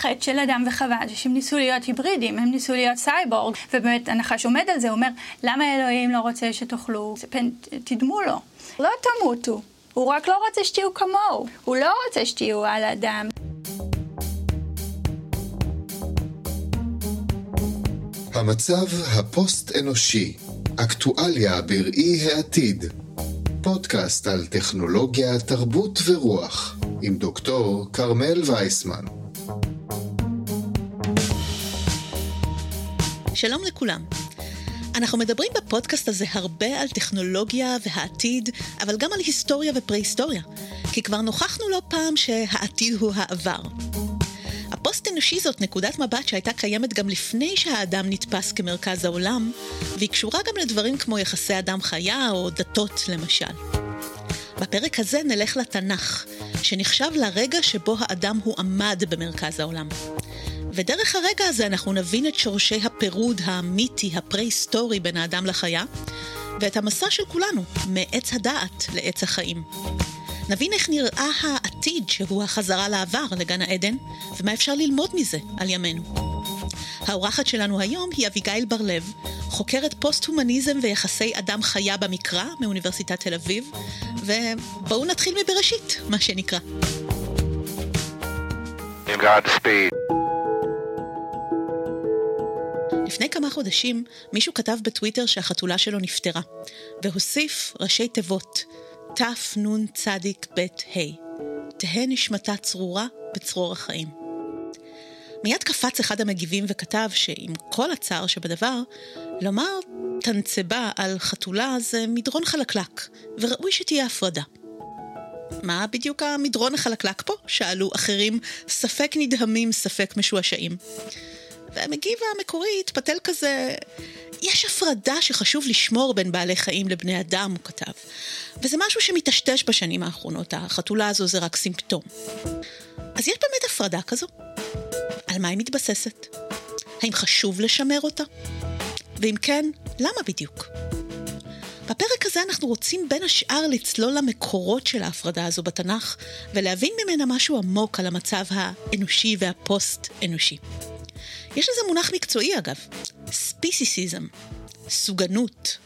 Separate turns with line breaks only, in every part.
החטא של אדם וחווה זה שהם ניסו להיות היברידים, הם ניסו להיות סייבורג, ובאמת הנחש עומד על זה, הוא אומר, למה אלוהים לא רוצה שתאכלו, תדמו לו. לא תמותו, הוא רק לא רוצה שתהיו כמוהו, הוא לא רוצה שתהיו על אדם.
המצב הפוסט-אנושי, אקטואליה בראי העתיד. פודקאסט על טכנולוגיה, תרבות ורוח, עם דוקטור כרמל וייסמן.
שלום לכולם. אנחנו מדברים בפודקאסט הזה הרבה על טכנולוגיה והעתיד, אבל גם על היסטוריה ופרה-היסטוריה, כי כבר נוכחנו לא פעם שהעתיד הוא העבר. הפוסט-אנושי זאת נקודת מבט שהייתה קיימת גם לפני שהאדם נתפס כמרכז העולם, והיא קשורה גם לדברים כמו יחסי אדם-חיה או דתות למשל. בפרק הזה נלך לתנ"ך, שנחשב לרגע שבו האדם הועמד במרכז העולם. ודרך הרגע הזה אנחנו נבין את שורשי הפירוד המיתי, הפרה-היסטורי בין האדם לחיה, ואת המסע של כולנו, מעץ הדעת לעץ החיים. נבין איך נראה העתיד שהוא החזרה לעבר, לגן העדן, ומה אפשר ללמוד מזה על ימינו. האורחת שלנו היום היא אביגיל בר-לב, חוקרת פוסט-הומניזם ויחסי אדם-חיה במקרא מאוניברסיטת תל אביב, ובואו נתחיל מבראשית, מה שנקרא. לפני כמה חודשים מישהו כתב בטוויטר שהחתולה שלו נפטרה, והוסיף ראשי תיבות תנצ"ב ה', תהא נשמתה צרורה בצרור החיים. מיד קפץ אחד המגיבים וכתב שעם כל הצער שבדבר, לומר תנצבה על חתולה זה מדרון חלקלק, וראוי שתהיה הפרדה. מה בדיוק המדרון החלקלק פה? שאלו אחרים, ספק נדהמים, ספק משועשעים. והמגיב המקורי התפתל כזה, יש הפרדה שחשוב לשמור בין בעלי חיים לבני אדם, הוא כתב. וזה משהו שמטשטש בשנים האחרונות, החתולה הזו זה רק סימפטום. אז יש באמת הפרדה כזו? על מה היא מתבססת? האם חשוב לשמר אותה? ואם כן, למה בדיוק? בפרק הזה אנחנו רוצים בין השאר לצלול למקורות של ההפרדה הזו בתנ"ך, ולהבין ממנה משהו עמוק על המצב האנושי והפוסט-אנושי. יש לזה מונח מקצועי אגב, ספיסיסיזם, סוגנות,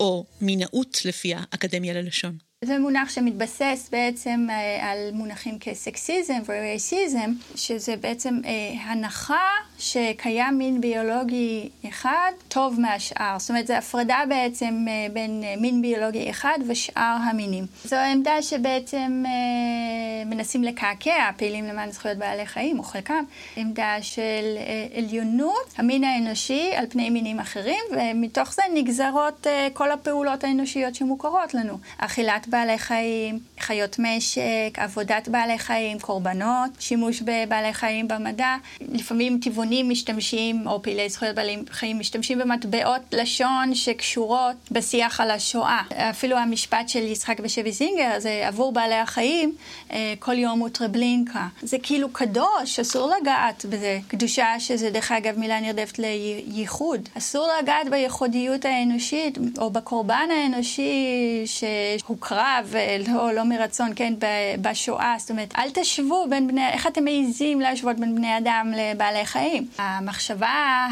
או מינאות לפי האקדמיה ללשון.
זה מונח שמתבסס בעצם אה, על מונחים כסקסיזם ורייסיזם, שזה בעצם אה, הנחה שקיים מין ביולוגי אחד טוב מהשאר. זאת אומרת, זו הפרדה בעצם אה, בין אה, מין ביולוגי אחד ושאר המינים. זו עמדה שבעצם אה, מנסים לקעקע, פעילים למען זכויות בעלי חיים, או חלקם, עמדה של עליונות המין האנושי על פני מינים אחרים, ומתוך זה נגזרות כל הפעולות האנושיות שמוכרות לנו. אכילת בעלי חיים, חיות משק, עבודת בעלי חיים, קורבנות, שימוש בבעלי חיים במדע. לפעמים טבעונים משתמשים, או פעילי זכויות בעלי חיים משתמשים במטבעות לשון שקשורות בשיח על השואה. אפילו המשפט של יצחק בשבי זינגר, זה עבור בעלי החיים, אה, כל יום הוא טרבלינקה. זה כאילו קדוש, אסור לגעת בזה. קדושה, שזה דרך אגב מילה נרדפת לייחוד. אסור לגעת בייחודיות האנושית, או בקורבן האנושי שהוקרב. הקרב, לא, לא מרצון, כן, בשואה. זאת אומרת, אל תשוו בין בני, איך אתם מעיזים להשוות בין בני אדם לבעלי חיים? המחשבה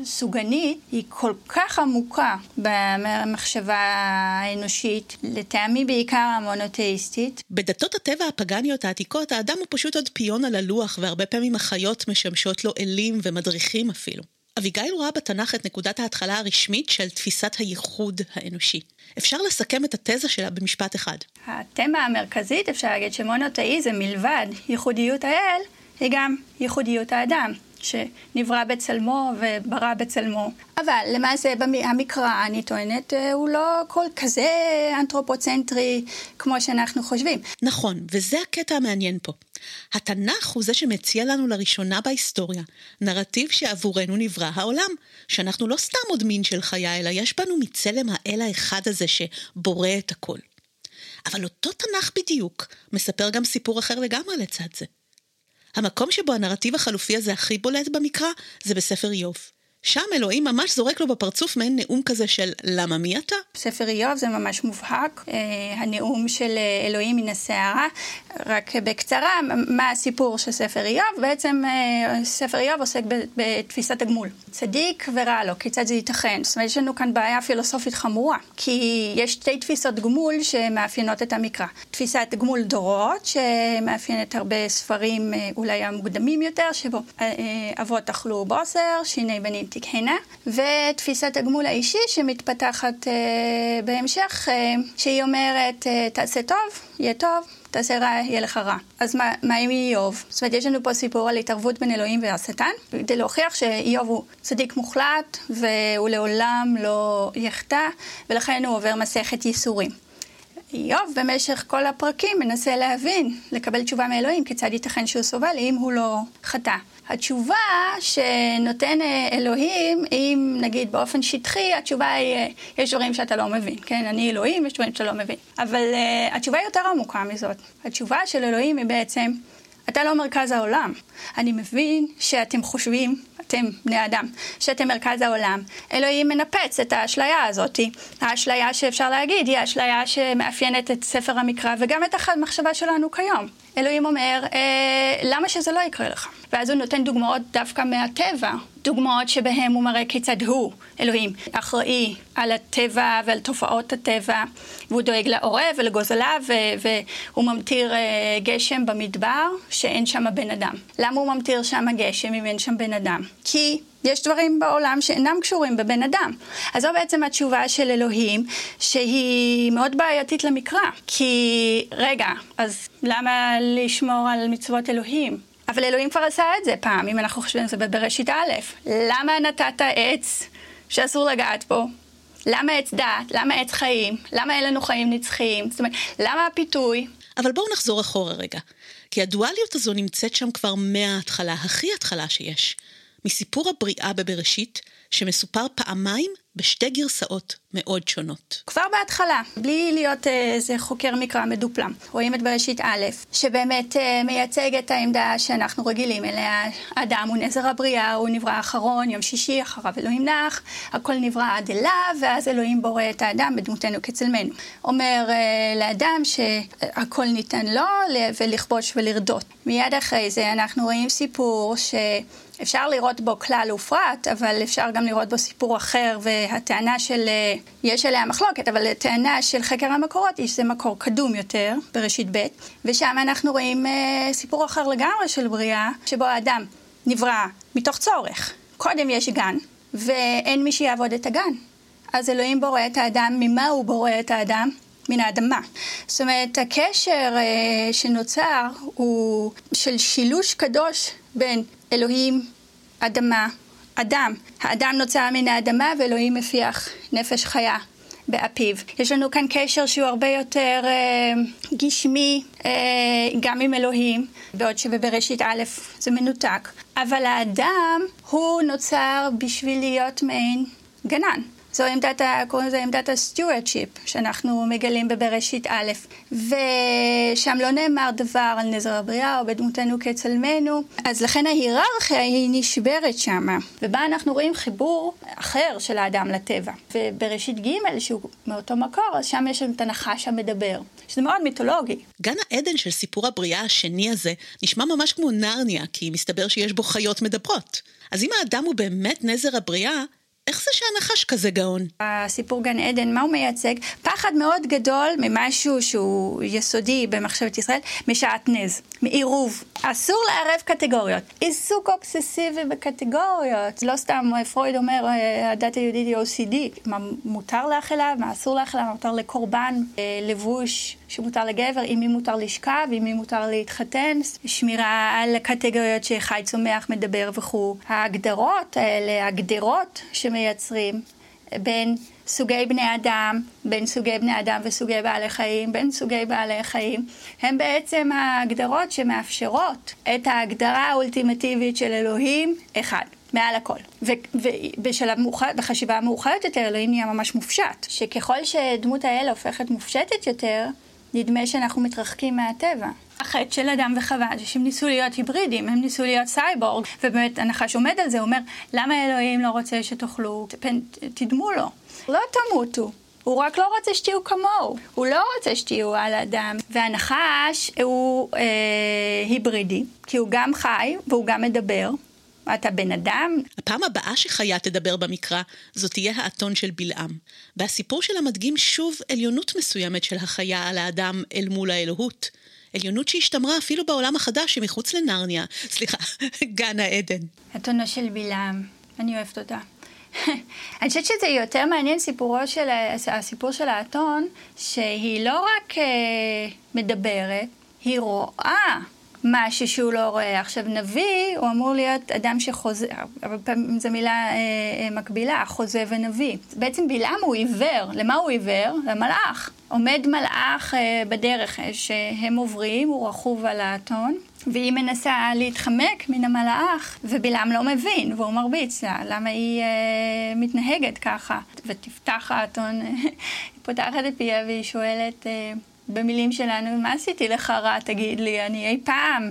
הסוגנית היא כל כך עמוקה במחשבה האנושית, לטעמי בעיקר המונותאיסטית.
בדתות הטבע הפגניות העתיקות, האדם הוא פשוט עוד פיון על הלוח, והרבה פעמים החיות משמשות לו אלים ומדריכים אפילו. אביגיל רואה בתנ"ך את נקודת ההתחלה הרשמית של תפיסת הייחוד האנושי. אפשר לסכם את התזה שלה במשפט אחד.
התמה המרכזית, אפשר להגיד שמונותאיזם מלבד ייחודיות האל, היא גם ייחודיות האדם. שנברא בצלמו וברא בצלמו. אבל למעשה המקרא, אני טוענת, אה, הוא לא כל כזה אנתרופוצנטרי כמו שאנחנו חושבים.
נכון, וזה הקטע המעניין פה. התנ"ך הוא זה שמציע לנו לראשונה בהיסטוריה נרטיב שעבורנו נברא העולם, שאנחנו לא סתם עוד מין של חיה, אלא יש בנו מצלם האל האחד הזה שבורא את הכל. אבל אותו תנ"ך בדיוק מספר גם סיפור אחר לגמרי לצד זה. המקום שבו הנרטיב החלופי הזה הכי בולט במקרא זה בספר איוב, שם אלוהים ממש זורק לו בפרצוף מעין נאום כזה של למה מי אתה?
ספר איוב זה ממש מובהק, אה, הנאום של אה, אלוהים מן הסערה. רק בקצרה, מה הסיפור של ספר איוב? בעצם אה, ספר איוב עוסק בתפיסת הגמול. צדיק ורע לו, כיצד זה ייתכן? זאת אומרת, יש לנו כאן בעיה פילוסופית חמורה, כי יש שתי תפיסות גמול שמאפיינות את המקרא. תפיסת גמול דורות, שמאפיינת הרבה ספרים אולי המוקדמים יותר, שבו אבות אכלו בוסר, שיני בנים תקהנה, ותפיסת הגמול האישי שמתפתחת בהמשך, שהיא אומרת, תעשה טוב, יהיה טוב, תעשה רע, יהיה לך רע. אז מה, מה עם איוב? זאת אומרת, יש לנו פה סיפור על התערבות בין אלוהים והשטן, כדי להוכיח שאיוב הוא צדיק מוחלט, והוא לעולם לא יחטא, ולכן הוא עובר מסכת ייסורים. איוב במשך כל הפרקים מנסה להבין, לקבל תשובה מאלוהים, כיצד ייתכן שהוא סובל אם הוא לא חטא. התשובה שנותן אה, אלוהים, אם נגיד באופן שטחי, התשובה היא, אה, יש דברים שאתה לא מבין, כן? אני אלוהים, יש דברים שאתה לא מבין. אבל uh, התשובה יותר עמוקה מזאת. התשובה של אלוהים היא בעצם, אתה לא מרכז העולם. אני מבין שאתם חושבים, אתם בני אדם, שאתם מרכז העולם. אלוהים מנפץ את האשליה הזאת. האשליה שאפשר להגיד היא האשליה שמאפיינת את ספר המקרא וגם את המחשבה שלנו כיום. אלוהים אומר, אה, למה שזה לא יקרה לך? ואז הוא נותן דוגמאות דווקא מהטבע, דוגמאות שבהם הוא מראה כיצד הוא, אלוהים, אחראי על הטבע ועל תופעות הטבע, והוא דואג לעורב ולגוזליו, והוא ממטיר אה, גשם במדבר שאין שם בן אדם. למה הוא ממטיר שם גשם אם אין שם בן אדם? כי יש דברים בעולם שאינם קשורים בבן אדם. אז זו בעצם התשובה של אלוהים, שהיא מאוד בעייתית למקרא. כי, רגע, אז למה לשמור על מצוות אלוהים? אבל אלוהים כבר עשה את זה פעם, אם אנחנו חושבים על זה בבראשית א'. למה נתת עץ שאסור לגעת בו? למה עץ דת? למה עץ חיים? למה אין לנו חיים נצחיים? זאת אומרת, למה הפיתוי?
אבל בואו נחזור אחורה רגע. כי הדואליות הזו נמצאת שם כבר מההתחלה, הכי התחלה שיש. מסיפור הבריאה בבראשית, שמסופר פעמיים בשתי גרסאות מאוד שונות.
כבר בהתחלה, בלי להיות אה, איזה חוקר מקרא מדופלם, רואים את בראשית א', שבאמת אה, מייצג את העמדה שאנחנו רגילים אליה. אדם הוא נזר הבריאה, הוא נברא האחרון, יום שישי, אחריו אלוהים נח, הכל נברא עד אליו, ואז אלוהים בורא את האדם בדמותנו כצלמנו. אומר אה, לאדם שהכל ניתן לו ולכבוש ולרדות. מיד אחרי זה אנחנו רואים סיפור ש... אפשר לראות בו כלל ופרט, אבל אפשר גם לראות בו סיפור אחר, והטענה של, אה, יש עליה מחלוקת, אבל הטענה של חקר המקורות היא שזה מקור קדום יותר, בראשית ב', ושם אנחנו רואים אה, סיפור אחר לגמרי של בריאה, שבו האדם נברא מתוך צורך. קודם יש גן, ואין מי שיעבוד את הגן. אז אלוהים בורא את האדם, ממה הוא בורא את האדם? מן האדמה. זאת אומרת, הקשר אה, שנוצר הוא של שילוש קדוש בין אלוהים, אדמה, אדם. האדם נוצר מן האדמה ואלוהים מפיח נפש חיה באפיו. יש לנו כאן קשר שהוא הרבה יותר אה, גשמי אה, גם עם אלוהים, בעוד שבבראשית א' זה מנותק. אבל האדם הוא נוצר בשביל להיות מעין גנן. זו עמדת, קוראים לזה עמדת ה stewardship, שאנחנו מגלים בבראשית א', ושם לא נאמר דבר על נזר הבריאה או בדמותנו כצלמנו, אז לכן ההיררכיה היא נשברת שמה, ובה אנחנו רואים חיבור אחר של האדם לטבע. ובראשית ג', שהוא מאותו מקור, אז שם יש את הנחש המדבר, שזה מאוד מיתולוגי.
גן העדן של סיפור הבריאה השני הזה נשמע ממש כמו נרניה, כי מסתבר שיש בו חיות מדברות. אז אם האדם הוא באמת נזר הבריאה, איך זה שהנחש כזה גאון?
הסיפור גן עדן, מה הוא מייצג? פחד מאוד גדול ממשהו שהוא יסודי במחשבת ישראל, משעטנז, מעירוב. אסור לערב קטגוריות. עיסוק אובססיבי בקטגוריות. לא סתם פרויד אומר, אה, הדת היהודית היא OCD. מה מותר לאכילה, מה אסור לאכילה, מה מותר לקורבן, אה, לבוש שמותר לגבר, עם מי מותר לשכב, עם מי מותר להתחתן, שמירה על קטגוריות שחי צומח מדבר וכו'. ההגדרות האלה, הגדרות שמייצרים בין סוגי בני אדם, בין סוגי בני אדם וסוגי בעלי חיים, בין סוגי בעלי חיים, הם בעצם ההגדרות שמאפשרות את ההגדרה האולטימטיבית של אלוהים אחד. מעל הכל. ובשלב מאוחר, בחשיבה המאוחרת יותר, אלוהים נהיה ממש מופשט. שככל שדמות האל הופכת מופשטת יותר, נדמה שאנחנו מתרחקים מהטבע. החטא של אדם וחווה זה שהם ניסו להיות היברידים, הם ניסו להיות סייבורג, ובאמת הנחש עומד על זה, אומר, למה אלוהים לא רוצה שתאכלו, תדמו לו. לא תמותו, הוא רק לא רוצה שתהיו כמוהו, הוא לא רוצה שתהיו על אדם. והנחש הוא אה, היברידי, כי הוא גם חי והוא גם מדבר. אתה בן אדם.
הפעם הבאה שחיה תדבר במקרא, זאת תהיה האתון של בלעם. והסיפור שלה מדגים שוב עליונות מסוימת של החיה על האדם אל מול האלוהות. עליונות שהשתמרה אפילו בעולם החדש שמחוץ לנרניה, סליחה, גן העדן.
אתונו של בלעם, אני אוהבת אותה. אני חושבת שזה יותר מעניין סיפורו של, הסיפור של האתון, שהיא לא רק אה, מדברת, היא רואה משהו שהוא לא רואה. עכשיו, נביא, הוא אמור להיות אדם שחוזה, הרבה פעמים זו מילה אה, אה, מקבילה, חוזה ונביא. בעצם בלעם הוא עיוור. למה הוא עיוור? למלאך. עומד מלאך אה, בדרך אה, שהם עוברים, הוא רכוב על האתון. והיא מנסה להתחמק מן המלאך, ובלעם לא מבין, והוא מרביץ לה, למה היא אה, מתנהגת ככה. ותפתח האתון, היא פותחת את פיה והיא שואלת, אה, במילים שלנו, מה עשיתי לך רע, תגיד לי, אני אי פעם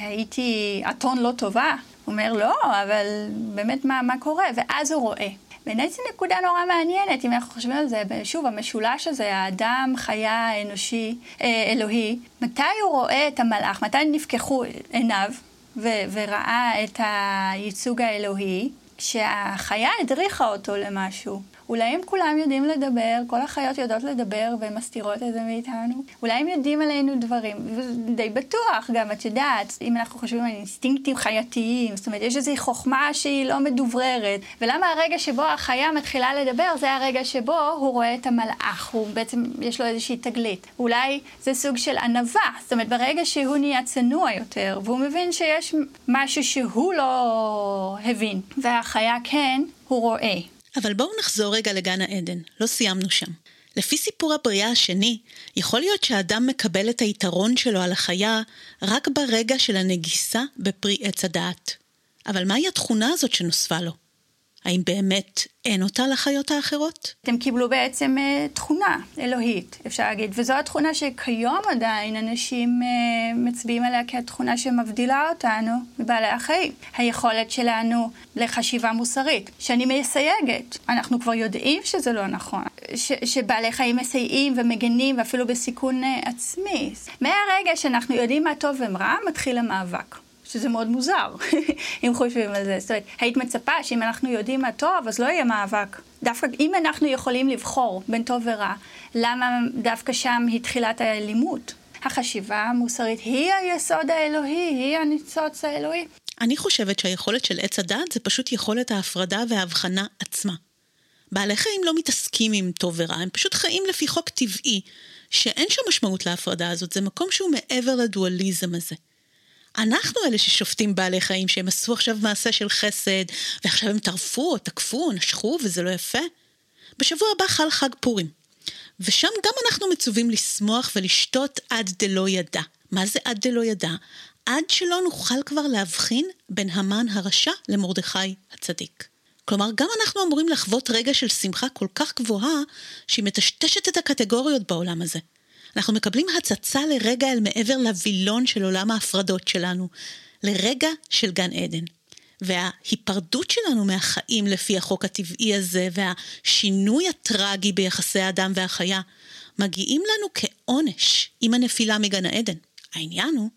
הייתי אתון לא טובה? הוא אומר, לא, אבל באמת מה, מה קורה? ואז הוא רואה. בעיניי זו נקודה נורא מעניינת, אם אנחנו חושבים על זה, שוב, המשולש הזה, האדם, חיה, אנושי, אה, אלוהי, מתי הוא רואה את המלאך, מתי נפקחו עיניו ו- וראה את הייצוג האלוהי, שהחיה הדריכה אותו למשהו. אולי הם כולם יודעים לדבר, כל החיות יודעות לדבר והן מסתירות את זה מאיתנו. אולי הם יודעים עלינו דברים, ודי בטוח גם, את יודעת, אם אנחנו חושבים על אינסטינקטים חייתיים, זאת אומרת, יש איזו חוכמה שהיא לא מדובררת. ולמה הרגע שבו החיה מתחילה לדבר, זה הרגע שבו הוא רואה את המלאך, הוא בעצם, יש לו איזושהי תגלית. אולי זה סוג של ענווה, זאת אומרת, ברגע שהוא נהיה צנוע יותר, והוא מבין שיש משהו שהוא לא הבין, והחיה כן, הוא רואה.
אבל בואו נחזור רגע לגן העדן, לא סיימנו שם. לפי סיפור הבריאה השני, יכול להיות שהאדם מקבל את היתרון שלו על החיה רק ברגע של הנגיסה בפרי עץ הדעת. אבל מהי התכונה הזאת שנוספה לו? האם באמת אין אותה לחיות האחרות?
הם קיבלו בעצם uh, תכונה אלוהית, אפשר להגיד, וזו התכונה שכיום עדיין אנשים uh, מצביעים עליה כתכונה שמבדילה אותנו מבעלי החיים. היכולת שלנו לחשיבה מוסרית, שאני מסייגת. אנחנו כבר יודעים שזה לא נכון, ש- שבעלי חיים מסייעים ומגנים ואפילו בסיכון uh, עצמי. מהרגע שאנחנו יודעים מה טוב ומה מתחיל המאבק. שזה מאוד מוזר, אם חושבים על זה. זאת אומרת, היית מצפה שאם אנחנו יודעים מה טוב, אז לא יהיה מאבק. דווקא אם אנחנו יכולים לבחור בין טוב ורע, למה דווקא שם היא תחילת האלימות? החשיבה המוסרית היא היסוד האלוהי, היא הניצוץ האלוהי.
אני חושבת שהיכולת של עץ הדת זה פשוט יכולת ההפרדה וההבחנה עצמה. בעלי חיים לא מתעסקים עם טוב ורע, הם פשוט חיים לפי חוק טבעי, שאין שם משמעות להפרדה הזאת, זה מקום שהוא מעבר לדואליזם הזה. אנחנו אלה ששופטים בעלי חיים, שהם עשו עכשיו מעשה של חסד, ועכשיו הם טרפו או תקפו או נשכו וזה לא יפה. בשבוע הבא חל חג פורים. ושם גם אנחנו מצווים לשמוח ולשתות עד דלא ידע. מה זה עד דלא ידע? עד שלא נוכל כבר להבחין בין המן הרשע למרדכי הצדיק. כלומר, גם אנחנו אמורים לחוות רגע של שמחה כל כך גבוהה, שהיא מטשטשת את הקטגוריות בעולם הזה. אנחנו מקבלים הצצה לרגע אל מעבר לווילון של עולם ההפרדות שלנו, לרגע של גן עדן. וההיפרדות שלנו מהחיים לפי החוק הטבעי הזה, והשינוי הטרגי ביחסי האדם והחיה, מגיעים לנו כעונש עם הנפילה מגן העדן. העניין הוא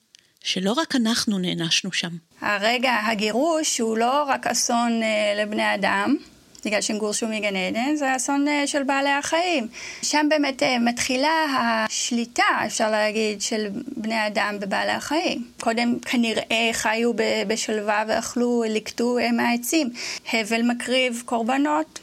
שלא רק אנחנו נענשנו שם.
הרגע הגירוש הוא לא רק אסון uh, לבני אדם, בגלל שהם גורשו מגן עדן, זה אסון אה, של בעלי החיים. שם באמת אה, מתחילה השליטה, אפשר להגיד, של בני אדם בבעלי החיים. קודם כנראה חיו בשלווה ואכלו, לקטו אה, מהעצים. הבל מקריב קורבנות.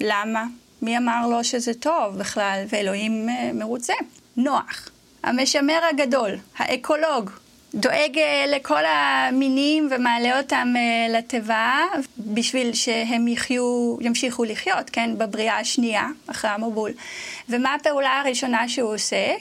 למה? מי אמר לו שזה טוב בכלל, ואלוהים מרוצה? נוח, המשמר הגדול, האקולוג, דואג אה, לכל המינים ומעלה אותם אה, לתיבה בשביל שהם יחיו, ימשיכו לחיות, כן, בבריאה השנייה, אחרי המבול. ומה הפעולה הראשונה שהוא עושה?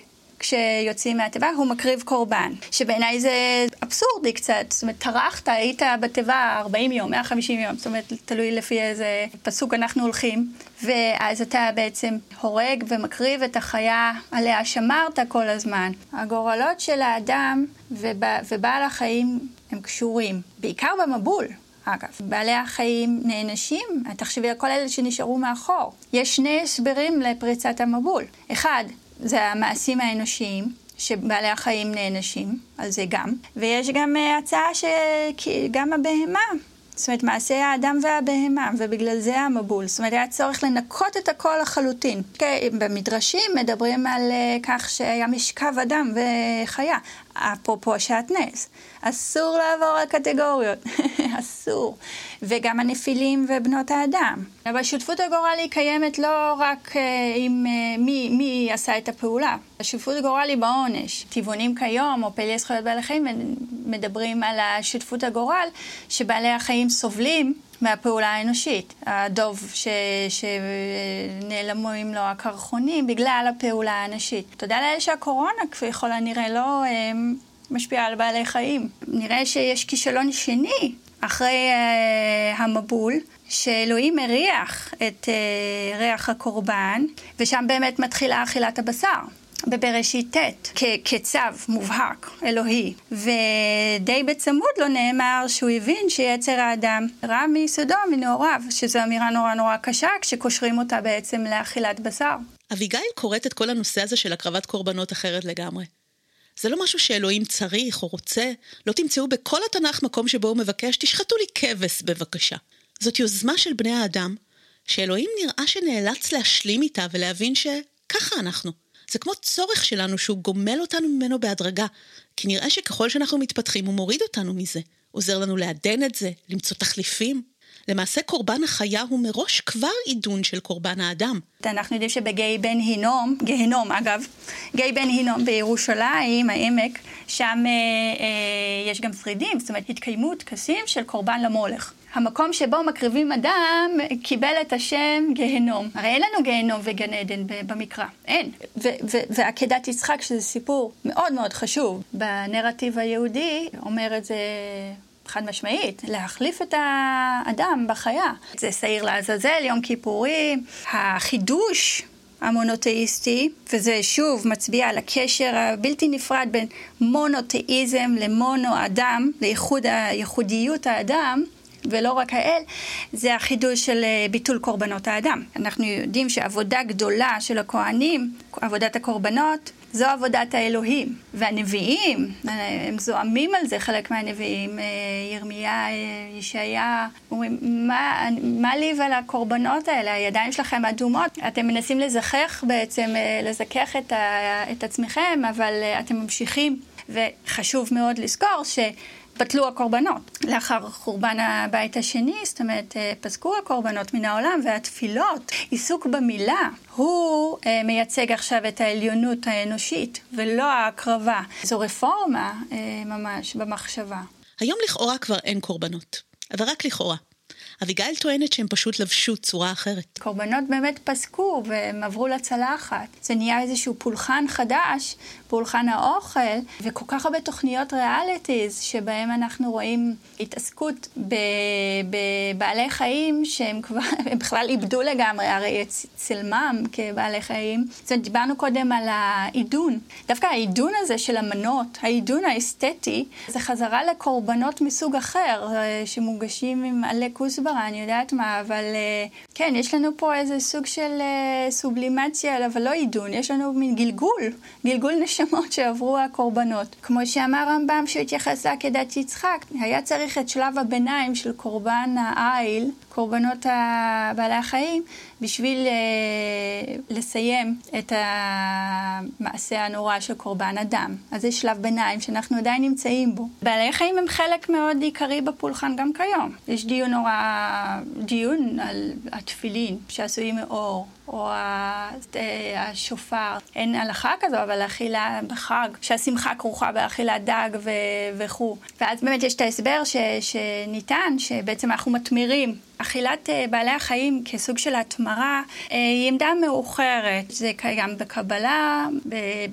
כשיוצאים מהתיבה, הוא מקריב קורבן, שבעיניי זה אבסורדי קצת. זאת אומרת, טרחת, היית בתיבה 40 יום, 150 יום, זאת אומרת, תלוי לפי איזה פסוק אנחנו הולכים, ואז אתה בעצם הורג ומקריב את החיה עליה שמרת כל הזמן. הגורלות של האדם ובעל החיים הם קשורים, בעיקר במבול. אגב, בעלי החיים נענשים, תחשבי על כל אלה שנשארו מאחור. יש שני הסברים לפריצת המבול. אחד, זה המעשים האנושיים, שבעלי החיים נענשים, על זה גם. ויש גם uh, הצעה שגם הבהמה, זאת אומרת, מעשה האדם והבהמה, ובגלל זה המבול. זאת אומרת, היה צורך לנקות את הכל לחלוטין. אוקיי, במדרשים מדברים על uh, כך שהיה משכב אדם וחיה, אפרופו שעטנז. אסור לעבור על קטגוריות, אסור. וגם הנפילים ובנות האדם. אבל השותפות הגורל היא קיימת לא רק uh, עם uh, מי, מי עשה את הפעולה. השותפות הגורל היא בעונש. טבעונים כיום, או פעילי זכויות בעלי חיים, מדברים על השותפות הגורל, שבעלי החיים סובלים מהפעולה האנושית. הדוב ש... שנעלמים לו הקרחונים בגלל הפעולה האנושית. תודה לאל שהקורונה, ככל הנראה, לא אה, משפיעה על בעלי חיים. נראה שיש כישלון שני אחרי uh, המבול, שאלוהים מריח את uh, ריח הקורבן, ושם באמת מתחילה אכילת הבשר. בבראשית ט', כצו מובהק, אלוהי. ודי בצמוד לו נאמר שהוא הבין שיצר האדם רע מיסודו, מנעוריו, שזו אמירה נורא נורא קשה כשקושרים אותה בעצם לאכילת בשר.
אביגיל קוראת את כל הנושא הזה של הקרבת קורבנות אחרת לגמרי. זה לא משהו שאלוהים צריך או רוצה. לא תמצאו בכל התנ"ך מקום שבו הוא מבקש, תשחטו לי כבש בבקשה. זאת יוזמה של בני האדם, שאלוהים נראה שנאלץ להשלים איתה ולהבין שככה אנחנו. זה כמו צורך שלנו שהוא גומל אותנו ממנו בהדרגה, כי נראה שככל שאנחנו מתפתחים הוא מוריד אותנו מזה. עוזר לנו לעדן את זה, למצוא תחליפים. למעשה קורבן החיה הוא מראש כבר עידון של קורבן האדם.
אנחנו יודעים שבגיא בן הינום, גהנום אגב, גיא בן הינום בירושלים, העמק, שם אה, אה, יש גם שרידים, זאת אומרת התקיימו טקסים של קורבן למולך. המקום שבו מקריבים אדם קיבל את השם גהנום. הרי אין לנו גהנום וגן עדן במקרא, אין. ועקדת יצחק, שזה סיפור מאוד מאוד חשוב, בנרטיב היהודי אומר את זה חד משמעית, להחליף את האדם בחיה. זה שעיר לעזאזל, יום כיפורים, החידוש המונותאיסטי, וזה שוב מצביע על הקשר הבלתי נפרד בין מונותאיזם למונו-אדם, לייחודיות האדם, ולא רק האל, זה החידוש של אה, ביטול קורבנות האדם. אנחנו יודעים שעבודה גדולה של הכהנים, עבודת הקורבנות, זו עבודת האלוהים. והנביאים, הם זועמים על זה, חלק מהנביאים, אה, ירמיה, אה, ישעיה, אומרים, מה, מה לי ולקורבנות האלה? הידיים שלכם אדומות. אתם מנסים לזכך בעצם, לזכך את, ה, את עצמכם, אבל אתם ממשיכים. וחשוב מאוד לזכור ש... בטלו הקורבנות. לאחר חורבן הבית השני, זאת אומרת, אה, פסקו הקורבנות מן העולם, והתפילות, עיסוק במילה, הוא אה, מייצג עכשיו את העליונות האנושית, ולא ההקרבה. זו רפורמה אה, ממש במחשבה.
היום לכאורה כבר אין קורבנות, אבל רק לכאורה. אביגיל טוענת שהם פשוט לבשו צורה אחרת.
קורבנות באמת פסקו והם עברו לצלחת. זה נהיה איזשהו פולחן חדש, פולחן האוכל, וכל כך הרבה תוכניות ריאליטיז שבהם אנחנו רואים התעסקות בבעלי חיים שהם כבר, הם בכלל איבדו לגמרי, הרי את צלמם כבעלי חיים. זאת אומרת, דיברנו קודם על העידון. דווקא העידון הזה של המנות, העידון האסתטי, זה חזרה לקורבנות מסוג אחר, אה, שמוגשים עם עלי כוסברה. כוסברה, אני יודעת מה, אבל אה, כן, יש לנו פה איזה סוג של אה, סובלימציה, אבל לא עידון, יש לנו מין גלגול, גלגול נשמות שעברו הקורבנות. כמו שאמר רמב"ם שהוא התייחס לעקדת יצחק, היה צריך את שלב הביניים של קורבן העיל, קורבנות בעלי החיים, בשביל אה, לסיים את המעשה הנורא של קורבן אדם. אז זה שלב ביניים שאנחנו עדיין נמצאים בו. בעלי חיים הם חלק מאוד עיקרי בפולחן גם כיום. יש דיון נורא, דיון על התפילין שעשויים מאור. או השופר. אין הלכה כזו, אבל אכילה בחג, שהשמחה כרוכה באכילת דג ו- וכו'. ואז באמת יש את ההסבר ש- שניתן, שבעצם אנחנו מתמירים. אכילת אה, בעלי החיים כסוג של התמרה אה, היא עמדה מאוחרת. זה קיים בקבלה,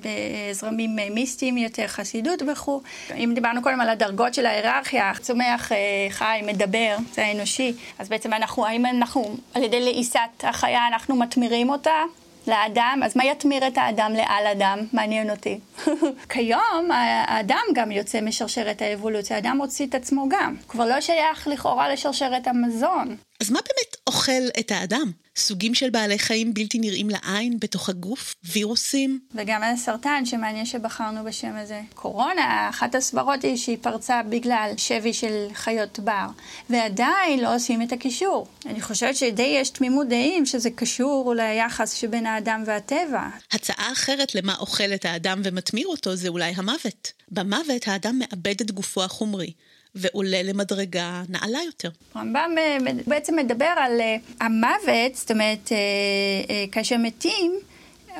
בזרמים מיסטיים יותר, חסידות וכו'. אם דיברנו קודם על הדרגות של ההיררכיה, צומח, אה, חי, מדבר, זה האנושי, אז בעצם אנחנו, האם אנחנו, על ידי לעיסת החיה, אנחנו מתמירים אותה? לאדם, אז מה יתמיר את האדם לעל אדם? מעניין אותי. כיום האדם גם יוצא משרשרת האבולוציה, האדם הוציא את עצמו גם. כבר לא שייך לכאורה לשרשרת המזון.
אז מה באמת אוכל את האדם? סוגים של בעלי חיים בלתי נראים לעין בתוך הגוף, וירוסים.
וגם הסרטן, שמעניין שבחרנו בשם הזה. קורונה, אחת הסברות היא שהיא פרצה בגלל שבי של חיות בר, ועדיין לא עושים את הקישור. אני חושבת שדי יש תמימות דעים שזה קשור ליחס שבין האדם והטבע.
הצעה אחרת למה אוכל את האדם ומתמיר אותו זה אולי המוות. במוות האדם מאבד את גופו החומרי. ועולה למדרגה נעלה יותר.
רמב"ם אה, בעצם מדבר על אה, המוות, זאת אומרת, אה, כאשר מתים,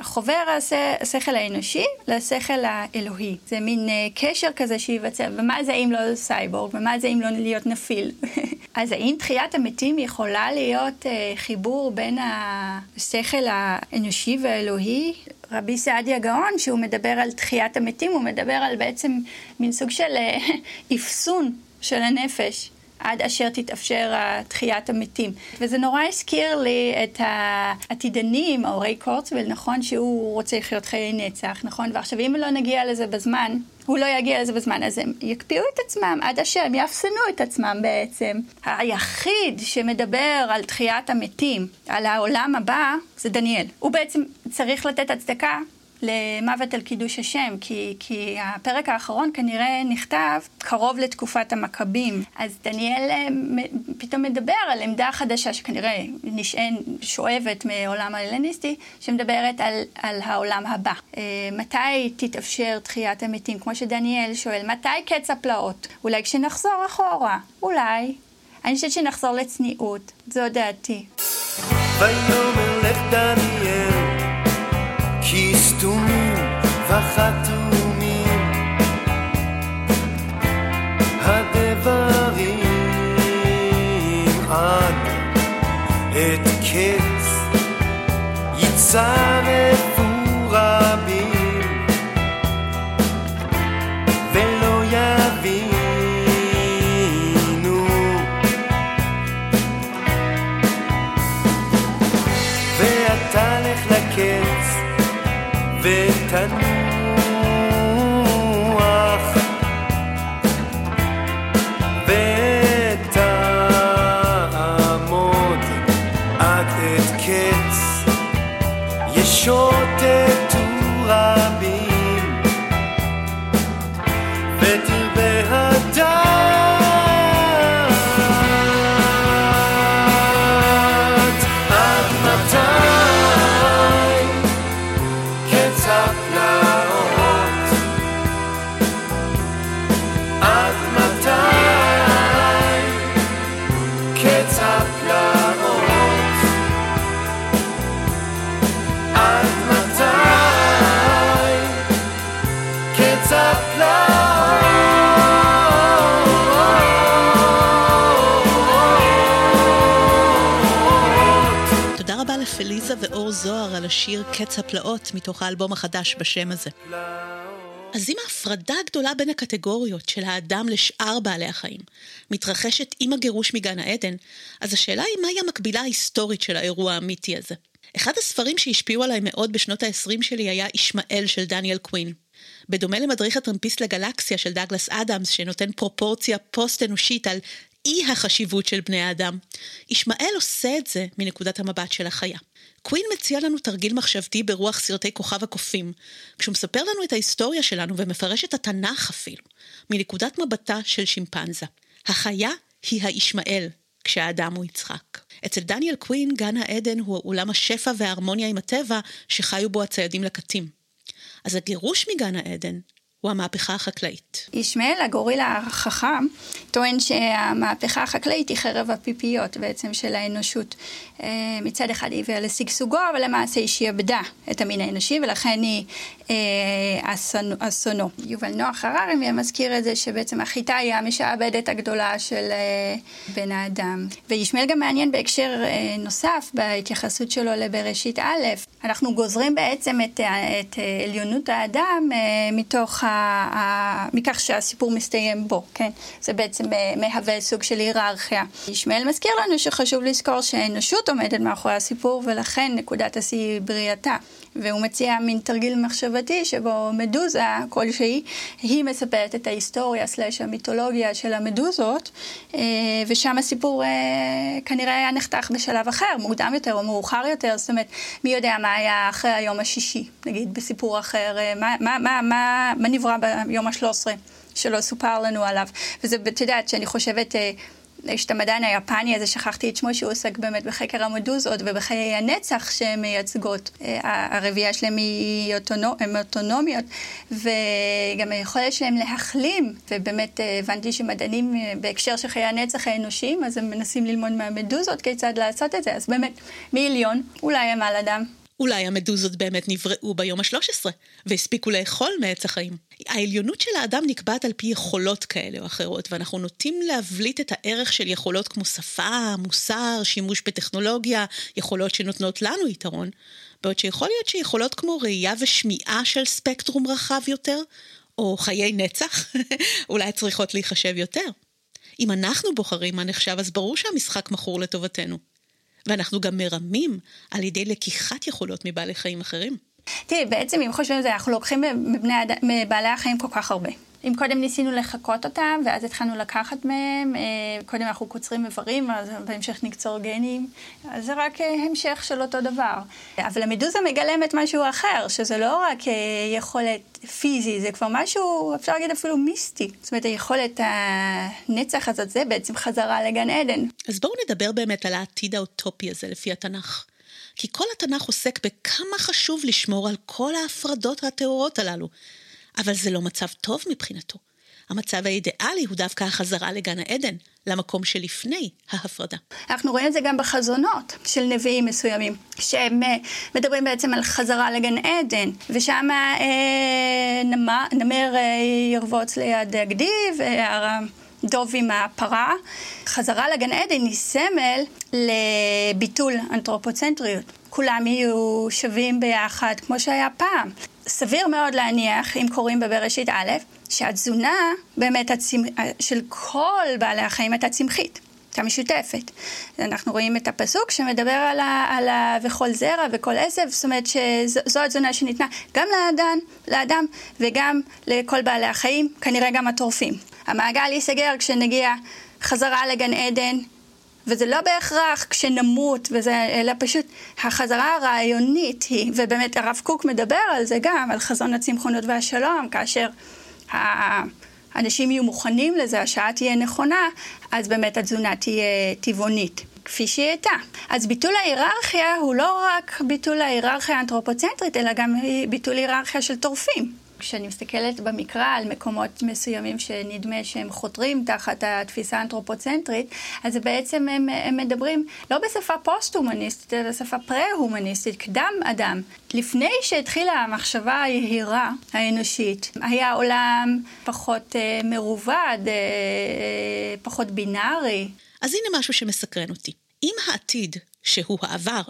חובר השכל האנושי לשכל האלוהי. זה מין קשר כזה שייווצר, ומה זה אם לא סייבורג, ומה זה אם לא להיות נפיל. אז האם תחיית המתים יכולה להיות חיבור בין השכל האנושי והאלוהי? רבי סעדיה גאון, שהוא מדבר על תחיית המתים, הוא מדבר על בעצם מין סוג של אפסון של הנפש. עד אשר תתאפשר תחיית המתים. וזה נורא הזכיר לי את העתידנים, או ריי קורצוול, נכון שהוא רוצה לחיות חיי נצח, נכון? ועכשיו אם לא נגיע לזה בזמן, הוא לא יגיע לזה בזמן, אז הם יקפיאו את עצמם עד אשר הם יאפסנו את עצמם בעצם. היחיד שמדבר על תחיית המתים, על העולם הבא, זה דניאל. הוא בעצם צריך לתת הצדקה למוות על קידוש השם, כי, כי הפרק האחרון כנראה נכתב קרוב לתקופת המכבים. אז דניאל אה, פתאום מדבר על עמדה חדשה שכנראה נשען, שואבת מעולם ההלניסטי, שמדברת על, על העולם הבא. אה, מתי תתאפשר תחיית המתים? כמו שדניאל שואל, מתי קץ הפלאות? אולי כשנחזור אחורה. אולי. אני חושבת שנחזור לצניעות, זו דעתי. ויאמר לך דניאל כי סתומים וחתומים. הדברים עד את קץ יצרפו shore זוהר על השיר קץ הפלאות מתוך האלבום החדש בשם הזה. אז אם ההפרדה הגדולה בין הקטגוריות של האדם לשאר בעלי החיים מתרחשת עם הגירוש מגן העדן, אז השאלה היא מהי המקבילה ההיסטורית של האירוע האמיתי הזה. אחד הספרים שהשפיעו עליי מאוד בשנות ה-20 שלי היה ישמעאל של דניאל קווין. בדומה למדריך הטרמפיסט לגלקסיה של דאגלס אדמס, שנותן פרופורציה פוסט-אנושית על אי החשיבות של בני האדם. ישמעאל עושה את זה מנקודת המבט של החיה. קווין מציע לנו תרגיל מחשבתי ברוח סרטי כוכב הקופים, כשהוא מספר לנו את ההיסטוריה שלנו ומפרש את התנ"ך אפילו, מנקודת מבטה של שימפנזה. החיה היא הישמעאל, כשהאדם הוא יצחק. אצל דניאל קווין, גן העדן הוא עולם השפע וההרמוניה עם הטבע שחיו בו הציידים לקטים. אז הגירוש מגן העדן
הוא המהפכה החקלאית.
ישמעאל, הגורילה החכם, טוען שהמהפכה החקלאית היא חרב הפיפיות בעצם של האנושות. אה, מצד אחד היא הביאה לשגשוגו, אבל למעשה היא שיעבדה את המין האנושי, ולכן היא אה, אסונו. יובל נוח הררי מזכיר את זה שבעצם החיטה היא המשעבדת הגדולה של אה, בן האדם. וישמעאל גם מעניין בהקשר נוסף, בהתייחסות שלו לבראשית א', אנחנו גוזרים בעצם את, את עליונות האדם מתוך ה... ה... מכך שהסיפור מסתיים בו, כן? זה בעצם מהווה סוג של היררכיה. ישמעאל מזכיר לנו שחשוב לזכור שהאנושות עומדת מאחורי הסיפור, ולכן נקודת השיא היא בריאתה. והוא מציע מין תרגיל מחשבתי שבו מדוזה כלשהי, היא מספרת את ההיסטוריה סלש המיתולוגיה של המדוזות, אה, ושם הסיפור אה, כנראה היה נחתך בשלב אחר, מוקדם יותר או מאוחר יותר, זאת אומרת, מי יודע מה היה אחרי היום השישי, נגיד בסיפור אחר, אה, מה, מה, מה, מה, מה נברא ביום השלוש עשרה שלא סופר לנו עליו. וזה, את יודעת, שאני חושבת... יש את המדען היפני הזה, שכחתי את שמו, שהוא עוסק באמת בחקר המדוזות ובחיי הנצח שהן מייצגות. אה, הרבייה שלהם היא אוטונומיות, וגם היכולת שלהם להחלים, ובאמת אה, הבנתי שמדענים אה, בהקשר של חיי הנצח האנושיים, אז הם מנסים ללמוד מהמדוזות כיצד לעשות את זה, אז באמת, מיליון, אולי הם על אדם.
אולי המדוזות באמת נבראו ביום ה-13, והספיקו לאכול מעץ החיים. העליונות של האדם נקבעת על פי יכולות כאלה או אחרות, ואנחנו נוטים להבליט את הערך של יכולות כמו שפה, מוסר, שימוש בטכנולוגיה, יכולות שנותנות לנו יתרון, בעוד שיכול להיות שיכולות כמו ראייה ושמיעה של ספקטרום רחב יותר, או חיי נצח, אולי צריכות להיחשב יותר. אם אנחנו בוחרים מה נחשב, אז ברור שהמשחק מכור לטובתנו. ואנחנו גם מרמים על ידי לקיחת יכולות מבעלי חיים אחרים.
תראי, בעצם אם חושבים על זה, אנחנו לוקחים מבני, מבעלי החיים כל כך הרבה. אם קודם ניסינו לחקות אותם, ואז התחלנו לקחת מהם, אה, קודם אנחנו קוצרים איברים, אז בהמשך נקצור גנים, אז זה רק אה, המשך של אותו דבר. אבל המדוזה מגלמת משהו אחר, שזה לא רק אה, יכולת פיזי, זה כבר משהו, אפשר להגיד אפילו מיסטי. זאת אומרת, היכולת הנצח הזאת, זה בעצם חזרה לגן עדן.
אז בואו נדבר באמת על העתיד האוטופי הזה לפי התנ"ך. כי כל התנ"ך עוסק בכמה חשוב לשמור על כל ההפרדות הטהורות הללו. אבל זה לא מצב טוב מבחינתו. המצב האידיאלי הוא דווקא החזרה לגן העדן, למקום שלפני ההפרדה.
אנחנו רואים את זה גם בחזונות של נביאים מסוימים, שהם אה, מדברים בעצם על חזרה לגן עדן, ושם אה, נמר, אה, ירבוץ ליד הגדי, והדוב עם הפרה. חזרה לגן עדן היא סמל לביטול אנתרופוצנטריות. כולם יהיו שווים ביחד כמו שהיה פעם. סביר מאוד להניח, אם קוראים בבראשית א', שהתזונה באמת הצמ... של כל בעלי החיים הייתה צמחית. הייתה משותפת. אנחנו רואים את הפסוק שמדבר על, ה, על ה, וכל זרע וכל עשב, זאת אומרת שזו התזונה שניתנה גם לאדם, לאדם וגם לכל בעלי החיים, כנראה גם הטורפים. המעגל ייסגר כשנגיע חזרה לגן עדן, וזה לא בהכרח כשנמות, וזה, אלא פשוט החזרה הרעיונית היא, ובאמת הרב קוק מדבר על זה גם, על חזון הצמחונות והשלום, כאשר האנשים יהיו מוכנים לזה, השעה תהיה נכונה, אז באמת התזונה תהיה טבעונית. כפי שהיא הייתה. אז ביטול ההיררכיה הוא לא רק ביטול ההיררכיה האנתרופוצנטרית, אלא גם ביטול היררכיה של טורפים. כשאני מסתכלת במקרא על מקומות מסוימים שנדמה שהם חותרים תחת התפיסה האנתרופוצנטרית, אז בעצם הם, הם מדברים לא בשפה פוסט-הומניסטית, אלא בשפה פרה-הומניסטית, קדם אדם. לפני שהתחילה המחשבה היהירה האנושית, היה עולם פחות אה, מרובד, אה, פחות בינארי.
אז הנה משהו שמסקרן אותי. אם העתיד, שהוא העבר,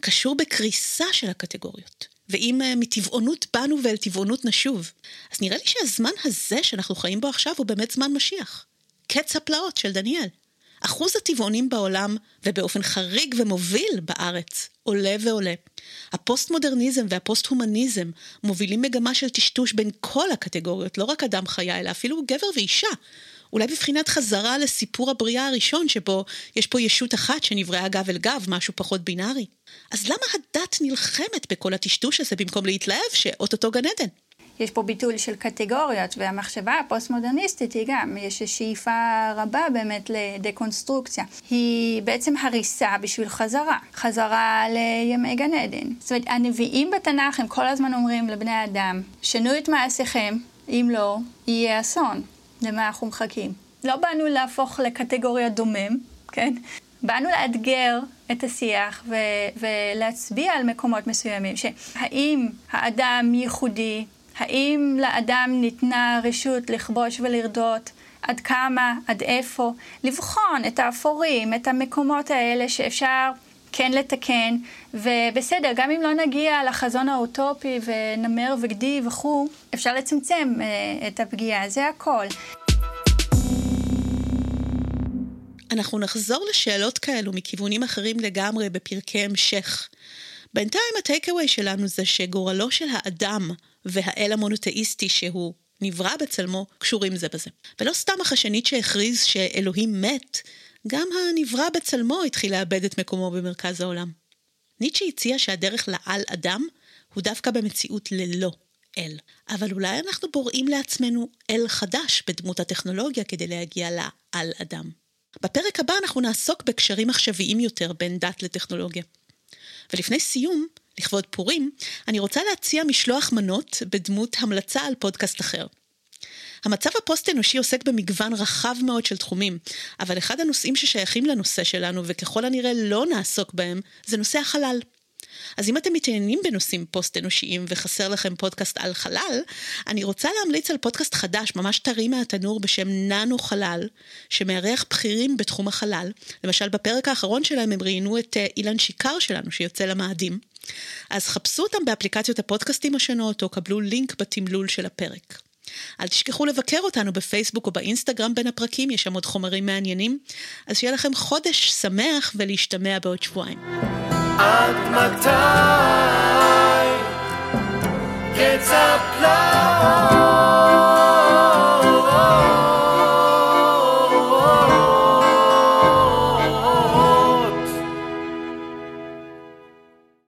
קשור בקריסה של הקטגוריות, ואם אה, מטבעונות באנו ואל טבעונות נשוב. אז נראה לי שהזמן הזה שאנחנו חיים בו עכשיו הוא באמת זמן משיח. קץ הפלאות של דניאל. אחוז הטבעונים בעולם, ובאופן חריג ומוביל בארץ, עולה ועולה. הפוסט-מודרניזם והפוסט-הומניזם מובילים מגמה של טשטוש בין כל הקטגוריות, לא רק אדם חיה, אלא אפילו גבר ואישה. אולי בבחינת חזרה לסיפור הבריאה הראשון, שבו יש פה ישות אחת שנבראה גב אל גב, משהו פחות בינארי. אז למה הדת נלחמת בכל הטשטוש הזה במקום להתלהב שאו-טו-טו גן עדן?
יש פה ביטול של קטגוריות, והמחשבה הפוסט-מודרניסטית היא גם, יש שאיפה רבה באמת לדקונסטרוקציה. היא בעצם הריסה בשביל חזרה, חזרה לימי גן עדן. זאת אומרת, הנביאים בתנ"ך הם כל הזמן אומרים לבני אדם, שנו את מעשיכם, אם לא, יהיה אסון. למה אנחנו מחכים? לא באנו להפוך לקטגוריה דומם, כן? באנו לאתגר את השיח ו- ולהצביע על מקומות מסוימים, שהאם האדם ייחודי, האם לאדם ניתנה רשות לכבוש ולרדות, עד כמה, עד איפה, לבחון את האפורים, את המקומות האלה שאפשר כן לתקן, ובסדר, גם אם לא נגיע לחזון האוטופי ונמר וגדי וכו', אפשר לצמצם uh, את הפגיעה, זה הכל.
אנחנו נחזור לשאלות כאלו מכיוונים אחרים לגמרי בפרקי המשך. בינתיים הטייקווי שלנו זה שגורלו של האדם והאל המונותאיסטי שהוא נברא בצלמו קשורים זה בזה. ולא סתם החשנית שהכריז שאלוהים מת, גם הנברא בצלמו התחיל לאבד את מקומו במרכז העולם. ניטשה הציע שהדרך לעל אדם הוא דווקא במציאות ללא אל. אבל אולי אנחנו בוראים לעצמנו אל חדש בדמות הטכנולוגיה כדי להגיע לעל אדם. בפרק הבא אנחנו נעסוק בקשרים עכשוויים יותר בין דת לטכנולוגיה. ולפני סיום, לכבוד פורים, אני רוצה להציע משלוח מנות בדמות המלצה על פודקאסט אחר. המצב הפוסט-אנושי עוסק במגוון רחב מאוד של תחומים, אבל אחד הנושאים ששייכים לנושא שלנו, וככל הנראה לא נעסוק בהם, זה נושא החלל. אז אם אתם מתעניינים בנושאים פוסט-אנושיים וחסר לכם פודקאסט על חלל, אני רוצה להמליץ על פודקאסט חדש, ממש טרי מהתנור, בשם ננו חלל, שמארח בכירים בתחום החלל. למשל, בפרק האחרון שלהם הם ראיינו את אה, אילן שיקר שלנו, שיוצא למאדים. אז חפשו אותם באפליקציות הפודקאסטים השונות, או קבלו לינק בתמלול של הפרק. אל תשכחו לבקר אותנו בפייסבוק או באינסטגרם בין הפרקים, יש שם עוד חומרים מעניינים. אז שיהיה לכם חודש שמח ולהשתמע בעוד שבועיים. עד מתי קץ הפלאות